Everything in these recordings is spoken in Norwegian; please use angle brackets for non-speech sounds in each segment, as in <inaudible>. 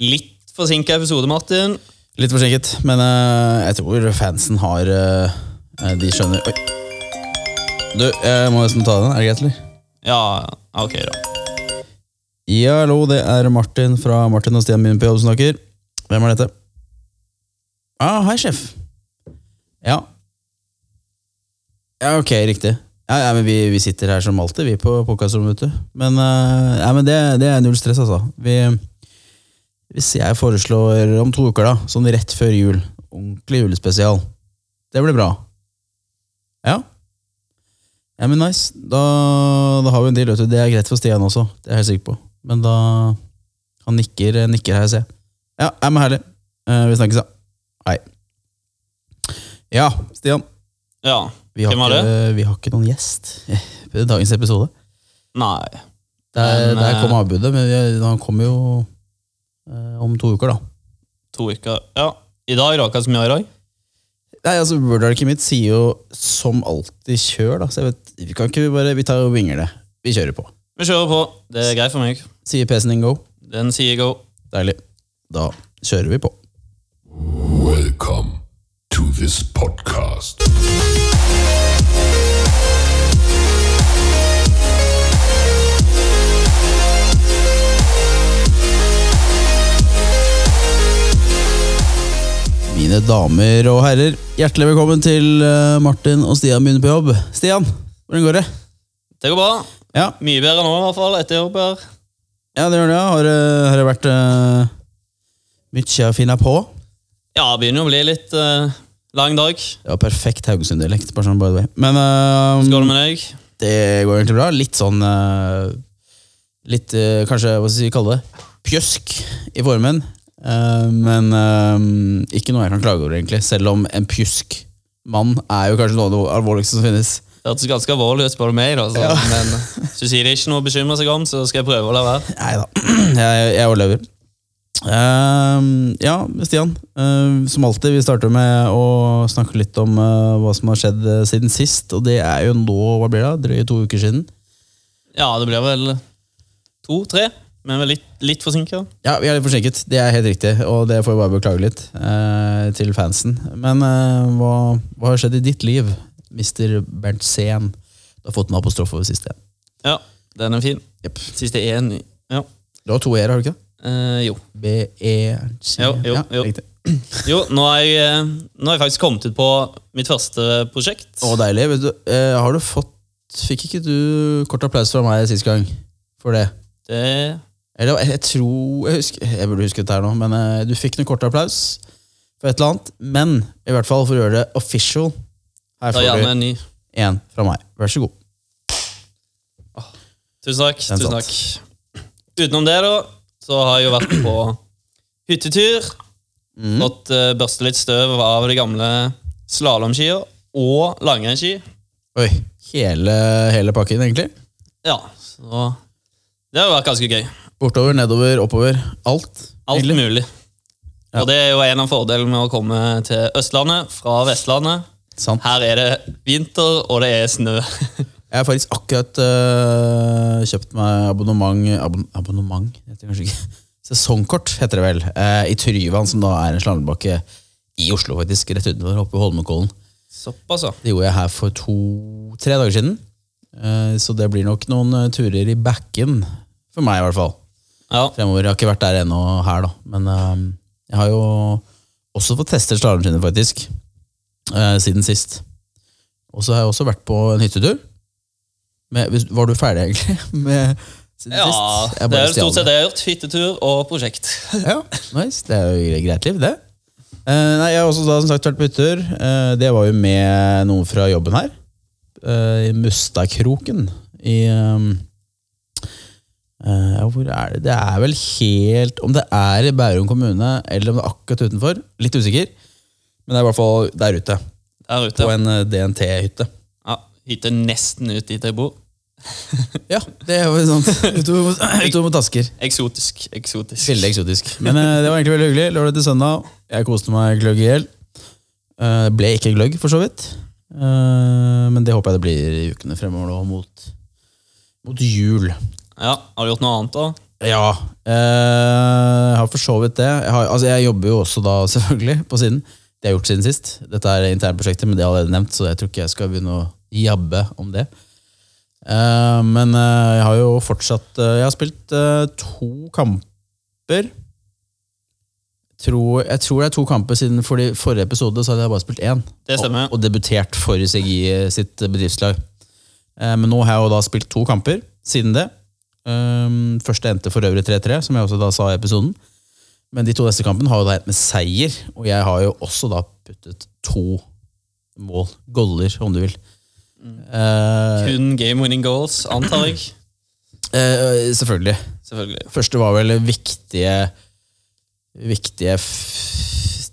litt forsinka episode, Martin. Litt forsinket, men eh, jeg tror fansen har eh, eh, De skjønner Oi. Du, jeg må nesten ta den. Er det greit, eller? Ja, ok, da. Ja, hallo, det er Martin fra Martin og Stian min på jobb som snakker. Hvem er dette? Ah, hei, sjef. Ja. Ja, ok, riktig. Ja, ja men vi, vi sitter her som alltid, vi på podkastrommet, vet du. Men, eh, ja, men det, det er null stress, altså. Vi, hvis jeg foreslår om to uker, da, sånn rett før jul, ordentlig julespesial, det blir bra. Ja. Ja, men nice. Da, da har vi en deal. Det er greit for Stian også, det er jeg helt sikker på. Men da Han nikker, nikker her, ser jeg. Ja, er men herlig. Eh, vi snakkes, da. Hei. Ja, Stian. Ja. Vi har, Hvem var ikke, vi har ikke noen gjest <laughs> i dagens episode. Nei. Der, Men, der kom eh, avbudet, men vi, han kommer jo om to uker, da. To uker. Ja. I dag, da? Hva skal vi i dag? Nei, altså, Word-arket mitt sier jo som alltid kjør, da. Så jeg vet, vi kan ikke bare Vi tar og vinger det. Vi kjører på. Vi kjører på. Det er greit for meg. Sier PC-en din go. Den sier go. Deilig. Da kjører vi på. Welcome to this podcast. Mine damer og herrer, hjertelig velkommen til eh, Martin og Stian begynner på jobb. Stian, hvordan går det? Det går bra. Ja, Mye bedre nå, i hvert fall, etter jobb her. ja det gjør det. ja. Har, det- har det vært uh, mye å finne på? Ja, det begynner å bli litt eh, lang dag. Det var perfekt Haugesund-dialekt. bare sånn by the way. Men eh, med deg? det går egentlig bra. Litt sånn eh, Litt, eh, kanskje, hva skal vi kalle det? Pjøsk i formen. Eh, men uh, ikke noe jeg kan klage over, egentlig. Selv om en pjusk mann er jo kanskje noe av det alvorligste som finnes. Det hørtes ganske alvorlig ut, spør du meg. Da, så, Ja. Men hvis du sier det er ikke noe å bekymre seg om, så skal jeg prøve å la være. Nei da, jeg, jeg overlever. Uh, ja, Stian. Uh, som alltid, vi starter med å snakke litt om uh, hva som har skjedd siden sist. Og det er jo nå, hva blir det, drøye to uker siden. Ja, det blir vel to-tre, men vel litt, litt forsinka. Ja, vi er litt forsinket. Det er helt riktig, og det får vi bare beklage litt eh, til fansen. Men eh, hva, hva har skjedd i ditt liv, Mr. Berntsen? Du har fått en apostrofe over siste. Ja, den er fin. Yep. Siste én. Ja. Du har to e-er, har du ikke? Eh, jo. B-E-C Jo, jo, ja, jo. Riktig. <clears throat> jo nå, har, jeg, eh, nå har jeg faktisk kommet ut på mitt første prosjekt. Å, deilig. Vet du, eh, har du fått Fikk ikke du kort applaus fra meg sist gang for det? Det, Eller jeg, jeg tror Jeg, husker, jeg burde huske det her nå, men eh, du fikk noe kort applaus for et eller annet. Men i hvert fall for å gjøre det official, her da får gjerne du en fra meg. Vær så god. Tusen takk. Den tusen satt. takk. Utenom det, da, så har jeg jo vært på hyttetur. Mm. Fått uh, børste litt støv av de gamle slalåmskia og langrennsski. Oi, hele, hele pakken, egentlig? Ja, så det har jo vært ganske gøy. Bortover, nedover, oppover. Alt. Alt egentlig. mulig. Ja. Og det er jo en av fordelene med å komme til Østlandet fra Vestlandet. Sant. Her er det vinter, og det er snø. <laughs> Jeg har faktisk akkurat øh, kjøpt meg abonnement abon, Abonnement? Heter det kanskje ikke. <laughs> Sesongkort, heter det vel. eh, I Tryvann, som da er en slalåmbakke i Oslo, faktisk. Rett utenfor, oppe i Holmenkollen. Såpass, ja. Det gjorde jeg her for to-tre dager siden. Eh, så det blir nok noen turer i backen, for meg i hvert fall. Ja. fremover. Jeg har ikke vært der ennå her, da. Men um, jeg har jo også fått testet slalåmskinner, faktisk. Uh, siden sist. Og så har jeg også vært på en hyttetur. Med, var du ferdig, egentlig? <laughs> Med, siden Ja, sist? Det er stort sett det jeg har gjort. Hyttetur og prosjekt. <laughs> Ja, nice. Det er jo greit liv, det. Uh, nei, jeg har også da, som sagt vært på hyttetur. Uh, det var jo med noen fra jobben her. I Mustakroken I ehm, ja, Hvor er det? Det er vel helt Om det er i Bærum kommune, eller om det er akkurat utenfor. Litt usikker. Men det er i hvert fall der ute. Der ute. På en eh, DNT-hytte. Ja, hytte nesten ut dit jeg bor. <laughs> Ja, det er jo sånn <laughs> utover mot- Asker. Eksotisk. eksotisk. Veldig eksotisk. Men uh, det var egentlig veldig hyggelig. Lørdag til søndag. Jeg koste meg gløgg i hjel. Uh, ble ikke gløgg, for så vidt. Men det håper jeg det blir i ukene fremover nå, mot, mot jul. Ja, Har du gjort noe annet, da? Ja, eh, jeg har for så vidt det. Jeg, har, altså jeg jobber jo også da <laughs> selvfølgelig på siden. Det har jeg gjort siden sist. Dette er internprosjektet, men det har jeg allerede nevnt, så jeg tror ikke jeg skal begynne å jabbe om det. Eh, men eh, jeg har jo fortsatt Jeg har spilt to kamper. Tror, jeg tror det er to kamper siden fordi forrige episode så hadde jeg bare spilt én. Det stemmer. Og, og debutert for CGI sitt bedriftslag. Men nå har jeg jo da spilt to kamper siden det. Um, første endte for øvrig 3-3, som jeg også da sa i episoden. Men de to neste kampene har jo da endt med seier, og jeg har jo også da puttet to mål. Goller, om du vil. Eh, Kun game winning goals, antar jeg. Uh, <clears throat> selvfølgelig. Selvfølgelig. Første var vel viktige Viktige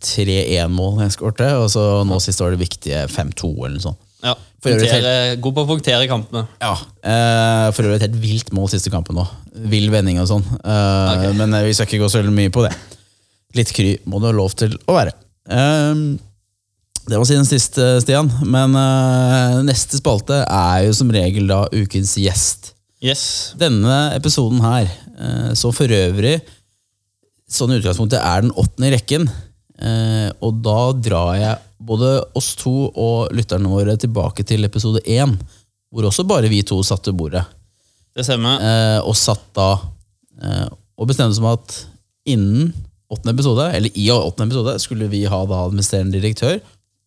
3-1-mål jeg skårte, og så nå sist var det viktige 5-2 eller noe sånt. Ja. Punktere, god på å punktere kampene. Ja, uh, For øvrig et helt vilt mål siste kampen nå. Vill vending og sånn. Uh, okay. Men eh, vi skal ikke gå så mye på det. Litt kry må du ha lov til å være. Eh, det var siden sist, Stian. Men neste spalte er jo som regel da ukens gjest. Yes. Denne episoden her, så for øvrig sånn utgangspunktet er den åttende i rekken, og da drar jeg både oss to og lytterne våre tilbake til episode én, hvor også bare vi to satt ved bordet. Det stemmer. Eh, og satt da eh, og bestemte oss om at innen åttende episode, eller i åttende episode, skulle vi ha da administrerende direktør,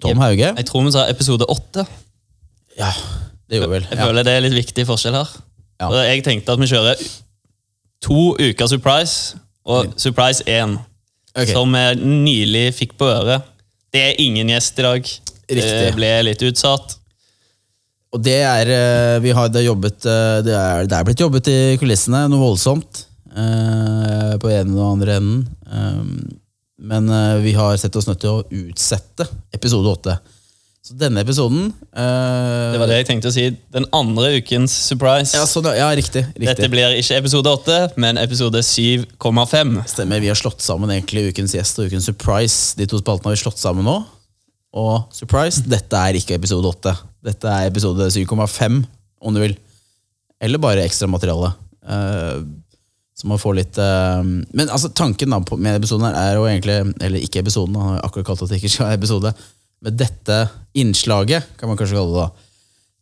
Tom. Hauge. Jeg tror vi sa episode åtte. Ja, det gjorde vel. Jeg Ja. føler det er litt viktig forskjell her. Ja. Og Jeg tenkte at vi kjører to uker surprise og surprise 1, okay. som vi nylig fikk på øret. Det er ingen gjest i dag. Riktig. Det ble litt utsatt. Og det er eh, Vi har det jobbet eh, Det er, det er blitt jobbet i kulissene noe voldsomt. eh, på ene og andre enden. Um, men eh, vi har sett oss nødt til å utsette episode åtte. Så denne episoden uh, Det var det jeg tenkte å si. Den andre ukens surprise. Ja, sånn, ja, riktig. riktig. Dette blir ikke episode 8, men episode 7,5. Stemmer. Vi har slått sammen egentlig ukens gjest og ukens surprise. De to spaltene har vi slått sammen nå. Og surprise, dette er ikke episode 8. Dette er episode 7,5, om du vil. Eller bare ekstramateriale. Uh, så man får litt uh, Men altså, tanken da med episoden her er jo egentlig Eller ikke episoden, han har akkurat kalt det ikke skal være episode. Men dette innslaget, kan man kanskje kalle det, da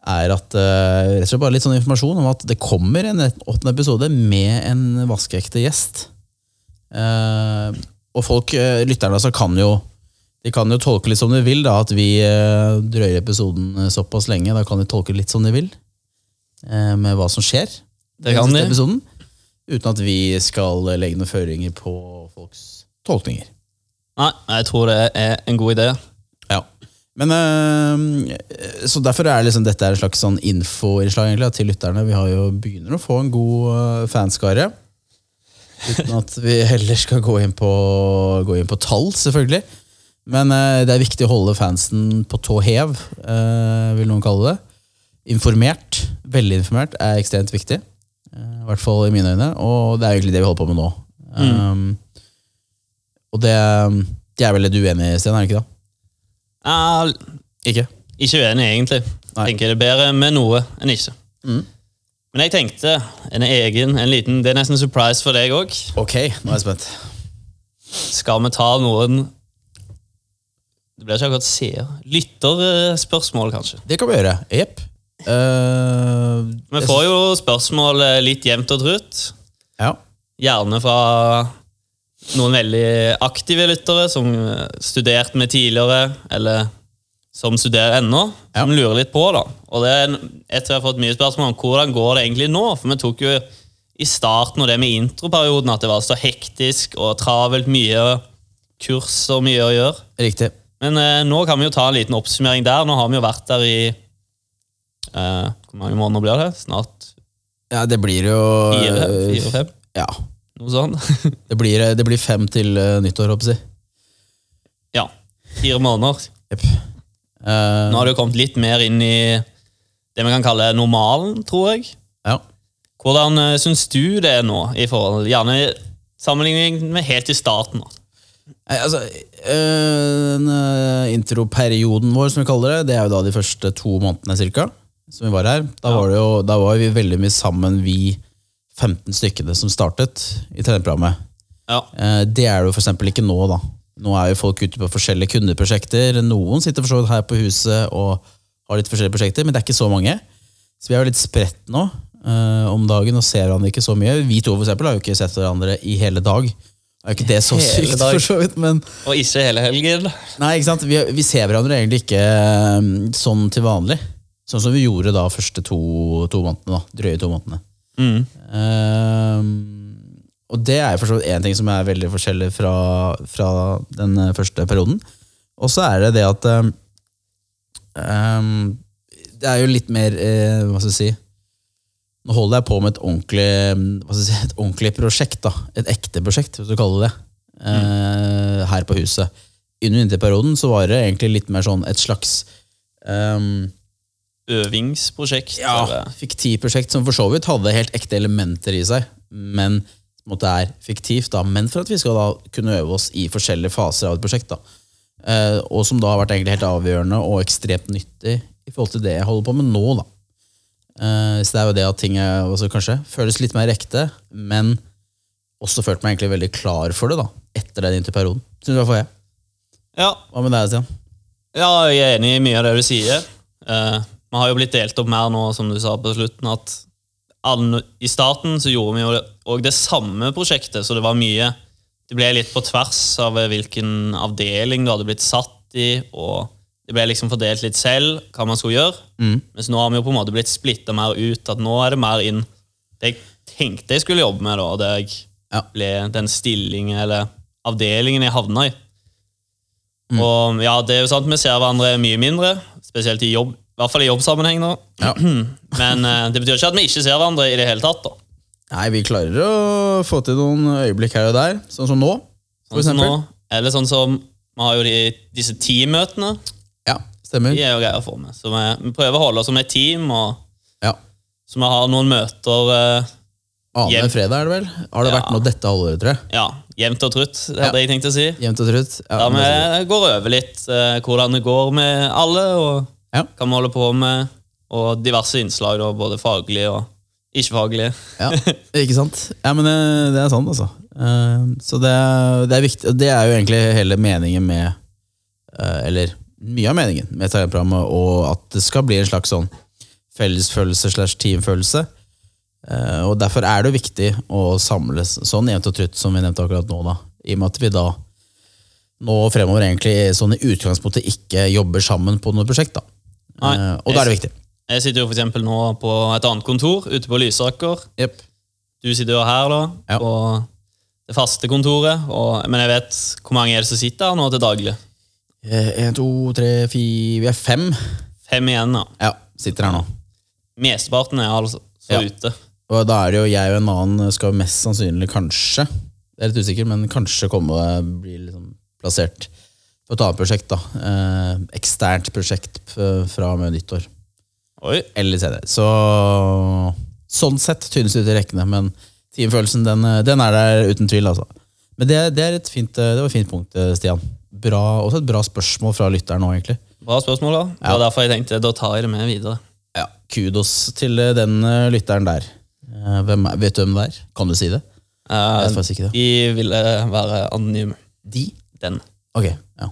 er at eh, rett og slett bare litt sånn informasjon om at det kommer en åttende episode med en vaskeekte gjest. Eh, og folk, eh, lytterne altså, kan jo de kan jo tolke litt som de vil, da, at vi drøyer episoden såpass lenge. Da kan de tolke litt som de vil, med hva som skjer. Det kan de. Episoden, uten at vi skal legge noen føringer på folks tolkninger. Nei, jeg tror det er en god idé. Men øh, Så derfor er liksom, dette er et slags sånn info-innslag til lytterne. Vi har jo begynner å få en god øh, fanskare. Uten at vi heller skal gå inn på, gå inn på tall, selvfølgelig. Men øh, det er viktig å holde fansen på tå hev, øh, vil noen kalle det. Informert, veldig informert, er ekstremt viktig. Eh, I hvert fall i mine øyne. Og det er egentlig det vi holder på med nå. Um, og det, det er vel det du er enig i, Sten? er det ikke da? Ja, Ikke? ikke uenig, egentlig. Nei. Tenker det er bedre med noe enn ikke. Mm. Men jeg tenkte en egen, en liten Det er nesten surprise for deg òg. Ok, nå er jeg spent. Skal vi ta noen Det blir ikke akkurat seer. Lytterspørsmål, kanskje. Det kan vi gjøre. Jepp. Uh, Vi får jo spørsmål eh, litt jevnt og trutt. Ja. Gjerne fra noen veldig aktive lyttere som eh, studerte med tidligere, eller som studerer ennå, Ja. som lurer litt på. da. Og det er etter jeg har fått mye spørsmål om hvordan går det egentlig nå, for vi tok jo i starten og det med introperioden at det var så hektisk og travelt mye kurs og mye å gjøre. Riktig. Men eh, nå kan vi jo ta en liten oppsummering der. Nå har vi jo vært der i eh, Hvor mange måneder blir det? Snart Ja, det blir jo fire? Fire-fem? Ja. Noe sånt. <laughs> Det blir, det blir fem til uh, nyttår, håper jeg. ja. Fire måneder. Yep. Uh, Nå har det jo kommet litt mer inn i det vi kan kalle normalen, tror jeg. ja. Hvordan uh, syns du det er nå, i forhold gjerne i sammenligning med helt i starten? da? Nei, altså, øh, introperioden vår, som vi kaller det, det er jo da de første to månedene cirka, som vi var her. Da, Ja. var, det jo, da var vi veldig mye sammen, vi 15 stykkene som startet i trenerprogrammet, Ja. eh, det er det jo eksempel ikke nå. da. Nå er jo folk ute på forskjellige kundeprosjekter. Noen sitter for så vidt her på huset og har litt forskjellige prosjekter, men det er ikke så mange. Så vi er jo litt spredt nå eh, om dagen og ser hverandre ikke så mye. Vi to for eksempel, har jo ikke sett hverandre i hele dag. Det er jo ikke det så sykt, for så vidt, men Og ikke hele helgen. Nei, ikke sant? Vi, vi ser hverandre egentlig ikke um, sånn til vanlig. Sånn som vi gjorde da første to, to månedene. da, Drøye to månedene. Mm. Ehm, og det er for så vidt én ting som er veldig forskjellig fra, fra den eh, første perioden. Og så er det det at ehm, Det er jo litt mer eh, Hva skal jeg si Nå holder jeg på med et ordentlig, si, et ordentlig prosjekt. da, Et ekte prosjekt, hvis du kaller det det. Uh, her på huset. Under vinterperioden så var det egentlig litt mer sånn et slags ehm, Øvingsprosjekt. ja, eller- fiktivprosjekt som for så vidt hadde helt ekte elementer i seg, men på en måte er fiktivt. da, Men for at vi skal da kunne øve oss i forskjellige faser av et prosjekt. da. Eh, og som da har vært egentlig helt avgjørende og ekstremt nyttig i forhold til det jeg holder på med nå. da. Eh, så det er jo det at ting er, altså, kanskje føles litt mer ekte, men også følt meg egentlig veldig klar for det da, etter den interperioden. Synes du jeg? ja. Hva med deg, Stian? Ja, jeg er enig i mye av det du sier. Eh, Vi har jo blitt delt opp mer nå, som du sa på slutten, at alle, i starten så gjorde vi jo òg det samme prosjektet, så det var mye Det ble litt på tvers av hvilken avdeling du hadde blitt satt i, og det ble liksom fordelt litt selv hva man skulle gjøre. Mens nå har vi jo på en måte blitt splitta mer ut, at nå er det mer inn det jeg tenkte jeg skulle jobbe med, da, det jeg Ja. ble den stillingen eller avdelingen jeg havna i. Og ja, det er jo sant, vi ser hverandre mye mindre, spesielt i jobb, i hvert fall i jobbsammenheng nå. Ja. <clears throat> Men eh, det betyr ikke at vi ikke ser hverandre i det hele tatt. da. Nei, vi klarer å få til noen øyeblikk her og der, sånn som nå. For Sånn som nå, eller sånn som Vi har jo de, disse teammøtene. Ja, stemmer. De er jo greia å få med. Så vi, vi prøver å holde oss som et team, og Ja. så vi har noen møter eh, Annenhver fredag er det vel? Har det Ja. vært noe dette halvåret, tror jeg? ja, jevnt og trutt, hadde Ja. jeg tenkt å si. Jevnt og trutt. Ja, Der er vi går over litt eh, hvordan det går med alle, og Ja. hva vi holder på med, og diverse innslag, da, både faglige og ikke-faglige. Ja, <laughs> ikke sant? Ja, men det, er sant, altså. Eh, Så det, er- det er viktig, det er jo egentlig hele meningen med eh, Eller mye av meningen med tegneprogrammet, og at det skal bli en slags sånn fellesfølelse slash teamfølelse. Eh, Og derfor er det jo viktig å samles sånn jevnt og trutt som vi nevnte akkurat nå, da. I og med at vi da nå fremover egentlig sånn i utgangspunktet ikke jobber sammen på noe prosjekt. da. Nei, Eh, og da er det viktig. Jeg sitter jo for nå på et annet kontor ute på Lysaker. Yep. Du sitter jo her, da, Ja. på det faste kontoret. Og, men jeg vet hvor mange er det som sitter her nå til daglig? Eh, En, to, tre, fire Vi er fem. Fem igjen, da. Ja, sitter her nå. Mesteparten er altså så Ja. ute. Og da er det jo jeg og en annen skal mest sannsynlig kanskje, det er litt usikker, men kanskje komme og bli liksom plassert på et annet prosjekt. da. Eh, eksternt prosjekt fra og med nyttår. Oi. Eller senere. Så sånn sett tynnes ut i rekkene, men teamfølelsen den, eh, den er der uten tvil. altså. Men det, det, er et fint, eh, det var et fint punkt, Stian. Bra, også et bra spørsmål fra lytteren nå, egentlig. Bra spørsmål, da. Det var derfor jeg tenkte da tar jeg det med videre. Ja, Kudos til den lytteren der. Hvem vet du hvem det er? Kan du si det? Jeg Eh, vet faktisk ikke det. de ville være anonyme. De? Den. Ok, ja.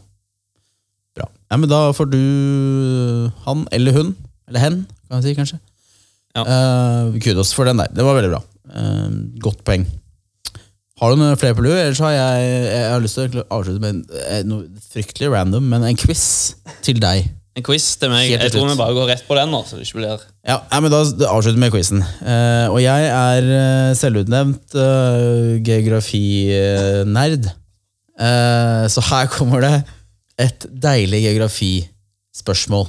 Ja, men da får du han eller hun, eller hen, kan jeg si kanskje. Ja. Uh, kudos for den der. Det var veldig bra. Uh, godt poeng. Har du noen flere på lur? Ellers har jeg, jeg har lyst til å avslutte med en, eh, noe fryktelig random, men en quiz til deg. En quiz til meg. Helt Jeg tror vi bare går rett på den, nå, så det ikke blir Ja, men Da avslutter vi med quizen. Eh, og jeg er eh, selvutnevnt eh, geografinerd. Eh, så her kommer det et deilig geografispørsmål.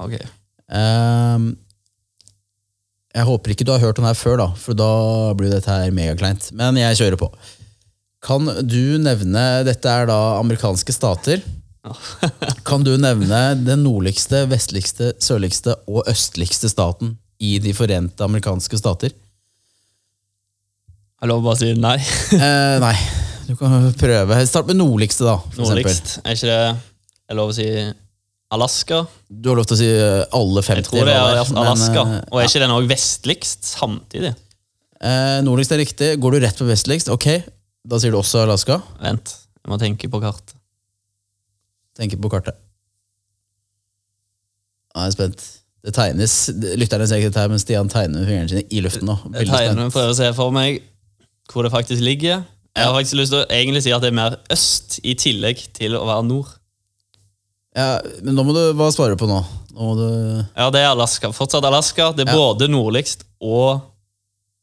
Ok. Um, jeg håper ikke du har hørt den her før, da, for da blir dette her megakleint. Men jeg kjører på. Kan du nevne Dette er da amerikanske stater. <laughs> Kan du nevne den nordligste, vestligste, sørligste og østligste staten i De forente amerikanske stater? Jeg jeg bare å si nei? Eh, nei, du kan prøve. Start med nordligste, da. For. Nordligst. Er ikke det er lov å si Alaska? Du har lov til å si eh, alle 50. Jeg tror det er men, Alaska. eh, Og er ikke den òg vestligst samtidig? Eh, nordligst er riktig. Går du rett på vestligst, ok, da sier du også Alaska. Vent, jeg må tenke på kartet. Tenke på kartet. Er jeg spent. Det tegnes. Lytterne ser ikke dette, her, men Stian tegner fingrene sine i luften nå. Jeg tegner spent. prøver å se for meg hvor det faktisk ligger. Jeg har faktisk lyst til å egentlig si at det er mer øst i tillegg til å være nord. Ja, men nå må du, hva svarer du på nå? Nå du Ja, det er Alaska. Fortsatt Alaska. Det er Ja. både nordligst og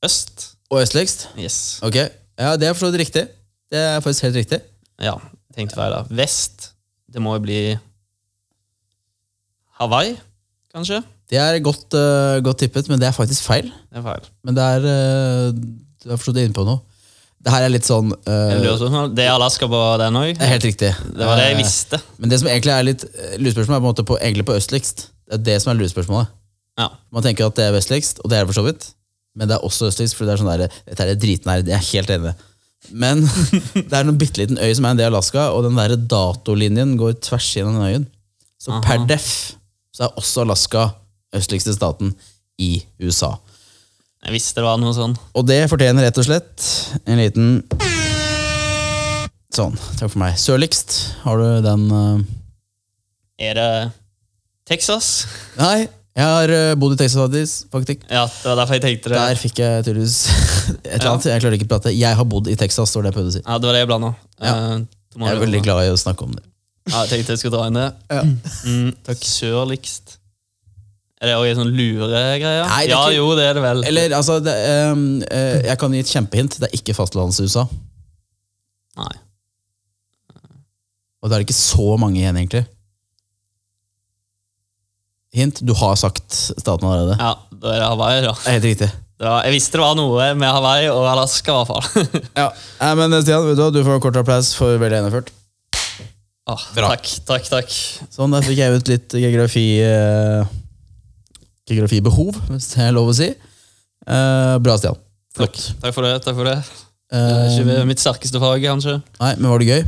øst. Og østligst? Yes. Ok. Ja, det er for så vidt riktig. Det er faktisk helt riktig. Ja, tenkte feil da. Vest, det må jo bli Hawaii, kanskje? Det er godt, uh, godt tippet, men det er faktisk feil. Det er feil. Men det er uh, Du har forstått inne på noe. Det her er litt sånn på- Det er Alaska på den òg. Helt riktig. Det var det jeg Eh, visste. Men det som egentlig er litt eh, lurespørsmål, er på en måte på, egentlig på østligst. Det er det som er lurespørsmålet. Ja. Man tenker at det er vestligst, og det er det for så vidt. Men det er også østligst, for det er sånn der, dette er dritnær. Jeg er helt enig. Men <laughs> det er en bitte liten øy som er en del av Alaska, og den der datolinjen går tvers gjennom den øyen. Så Aha. per def så er også Alaska østligste staten i USA. Jeg visste det var noe sånn. Og det fortjener rett og slett en liten Sånn. Takk for meg. Sørligst, har du den uh... Er det Texas? Nei, jeg har eh, bodd i Texas faktisk. Ja, det var derfor jeg tenkte det. Der fikk jeg tydeligvis <laughs> et eller annet. Jeg klarer ikke å prate. Jeg har bodd i Texas, står det jeg prøvde å si. Ja, det var det jeg blanda. Ja. Uh, Jeg er veldig glad i å snakke om det. Ja, jeg tenkte jeg skulle dra inn det. Mm, Sørligst. Er det òg en sånn luregreie? Det ja, ikke- jo, det er det vel. Eller, altså, det, um, uh, jeg kan gi et kjempehint. Det er ikke fastlands-USA. Nei. Og det er ikke så mange igjen, egentlig. Hint, du har sagt staten allerede. Ja, da er det Hawaii, da. Det er helt riktig. Det var, jeg visste det var noe med Hawaii og Alaska, i hvert fall. <laughs> Ja. Nei, men Stian, vet du? Du får kort applaus for veldig gjennomført. Oh, takk, takk, takk. Sånn, der fikk jeg ut litt geografi eh, Geografibehov, hvis det er lov å si. Uh, bra, Stian. Takk. Takk for det. takk for det. Er ikke mitt sterkeste fag, kanskje. nei, men var det gøy?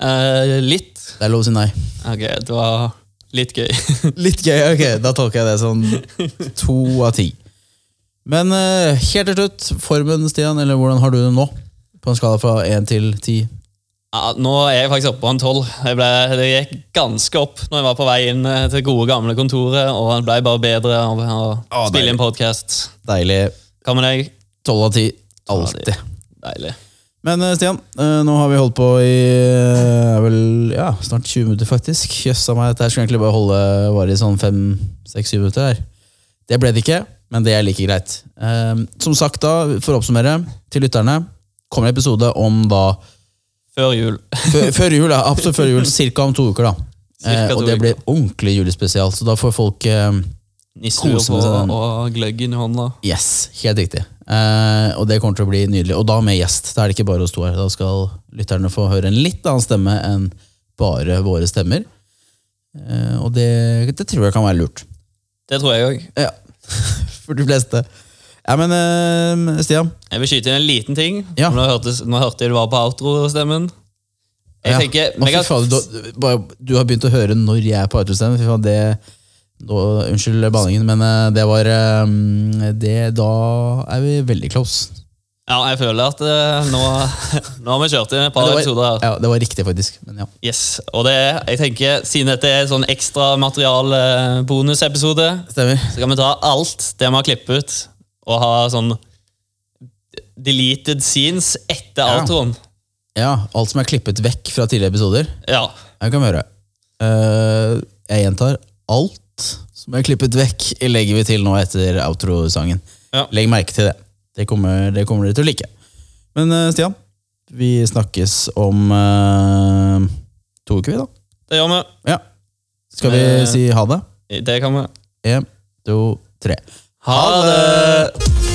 Uh, litt. Det er lov å si nei. Ok, det var litt gøy. <laughs> Litt gøy, ok. Da tolker jeg det som to av ti. Men helt til slutt, formen, Stian, eller hvordan har du det nå? På en skala fra én til ti? Ja, nå er jeg faktisk oppe på en tolv. Det gikk ganske opp når jeg var på vei inn eh, til gode, gamle kontoret, og det ble bare bedre av å ah, spille inn podkast. Deilig. Hva med deg? Tolv av ti. Alltid. Deilig. Men eh, Stian, eh, nå har vi holdt på i vel, ja, snart 20 minutter, faktisk. Jøssa meg, dette her skulle egentlig bare holde vare i sånn 5-6-7 minutter. her. Det ble det ikke, men det er like greit. Som sagt, da, for å oppsummere til lytterne, kommer en episode om da Før jul. <laughs> Før, før jul, ja. Absolutt før jul. Cirka om to uker, da. Eh, og det blir ordentlig julespesial, så da får folk eh, Nisselue Kose på den. og gløggen i hånda. Yes, helt riktig. Eh, og det kommer til å bli nydelig. Og da med gjest. Da er det ikke bare oss to her. Da skal lytterne få høre en litt annen stemme enn bare våre stemmer. Eh, og det, det tror jeg kan være lurt. Det tror jeg òg. Ja, <laughs> For de fleste. Ja, men uh, Stian. Jeg vil skyte inn en liten ting. Ja. Nå, hørte, nå hørte jeg du var på outro-stemmen. Jeg Ja. tenker Å, faen, du, du har begynt å høre når jeg er på autostemmen. Fy faen, det nå, Unnskyld banningen, men eh, det var eh, det, Da er vi veldig close. Ja, jeg føler at eh, nå, <laughs> nå har vi kjørt inn et par var, episoder her. ja, det var riktig, faktisk. Men ja. Yes, og det, jeg tenker, Siden dette er sånn ekstra material eh, så kan vi ta alt det vi har klippet ut, og ha sånn deleted scenes etter Ja. outroen. Ja, alt som er klippet vekk fra tidligere episoder. Ja. Jeg kan høre. Uh, jeg gjentar. Alt som er klippet vekk, legger vi til nå etter outro-sangen. Ja. Legg merke til det. Det kommer, det kommer dere til å like. Men uh, Stian, vi snakkes om uh, to uker, vi, da. Det gjør vi. Ja. Skal vi Eh, si ha det? Det kan vi. Én, to, tre. Ha det!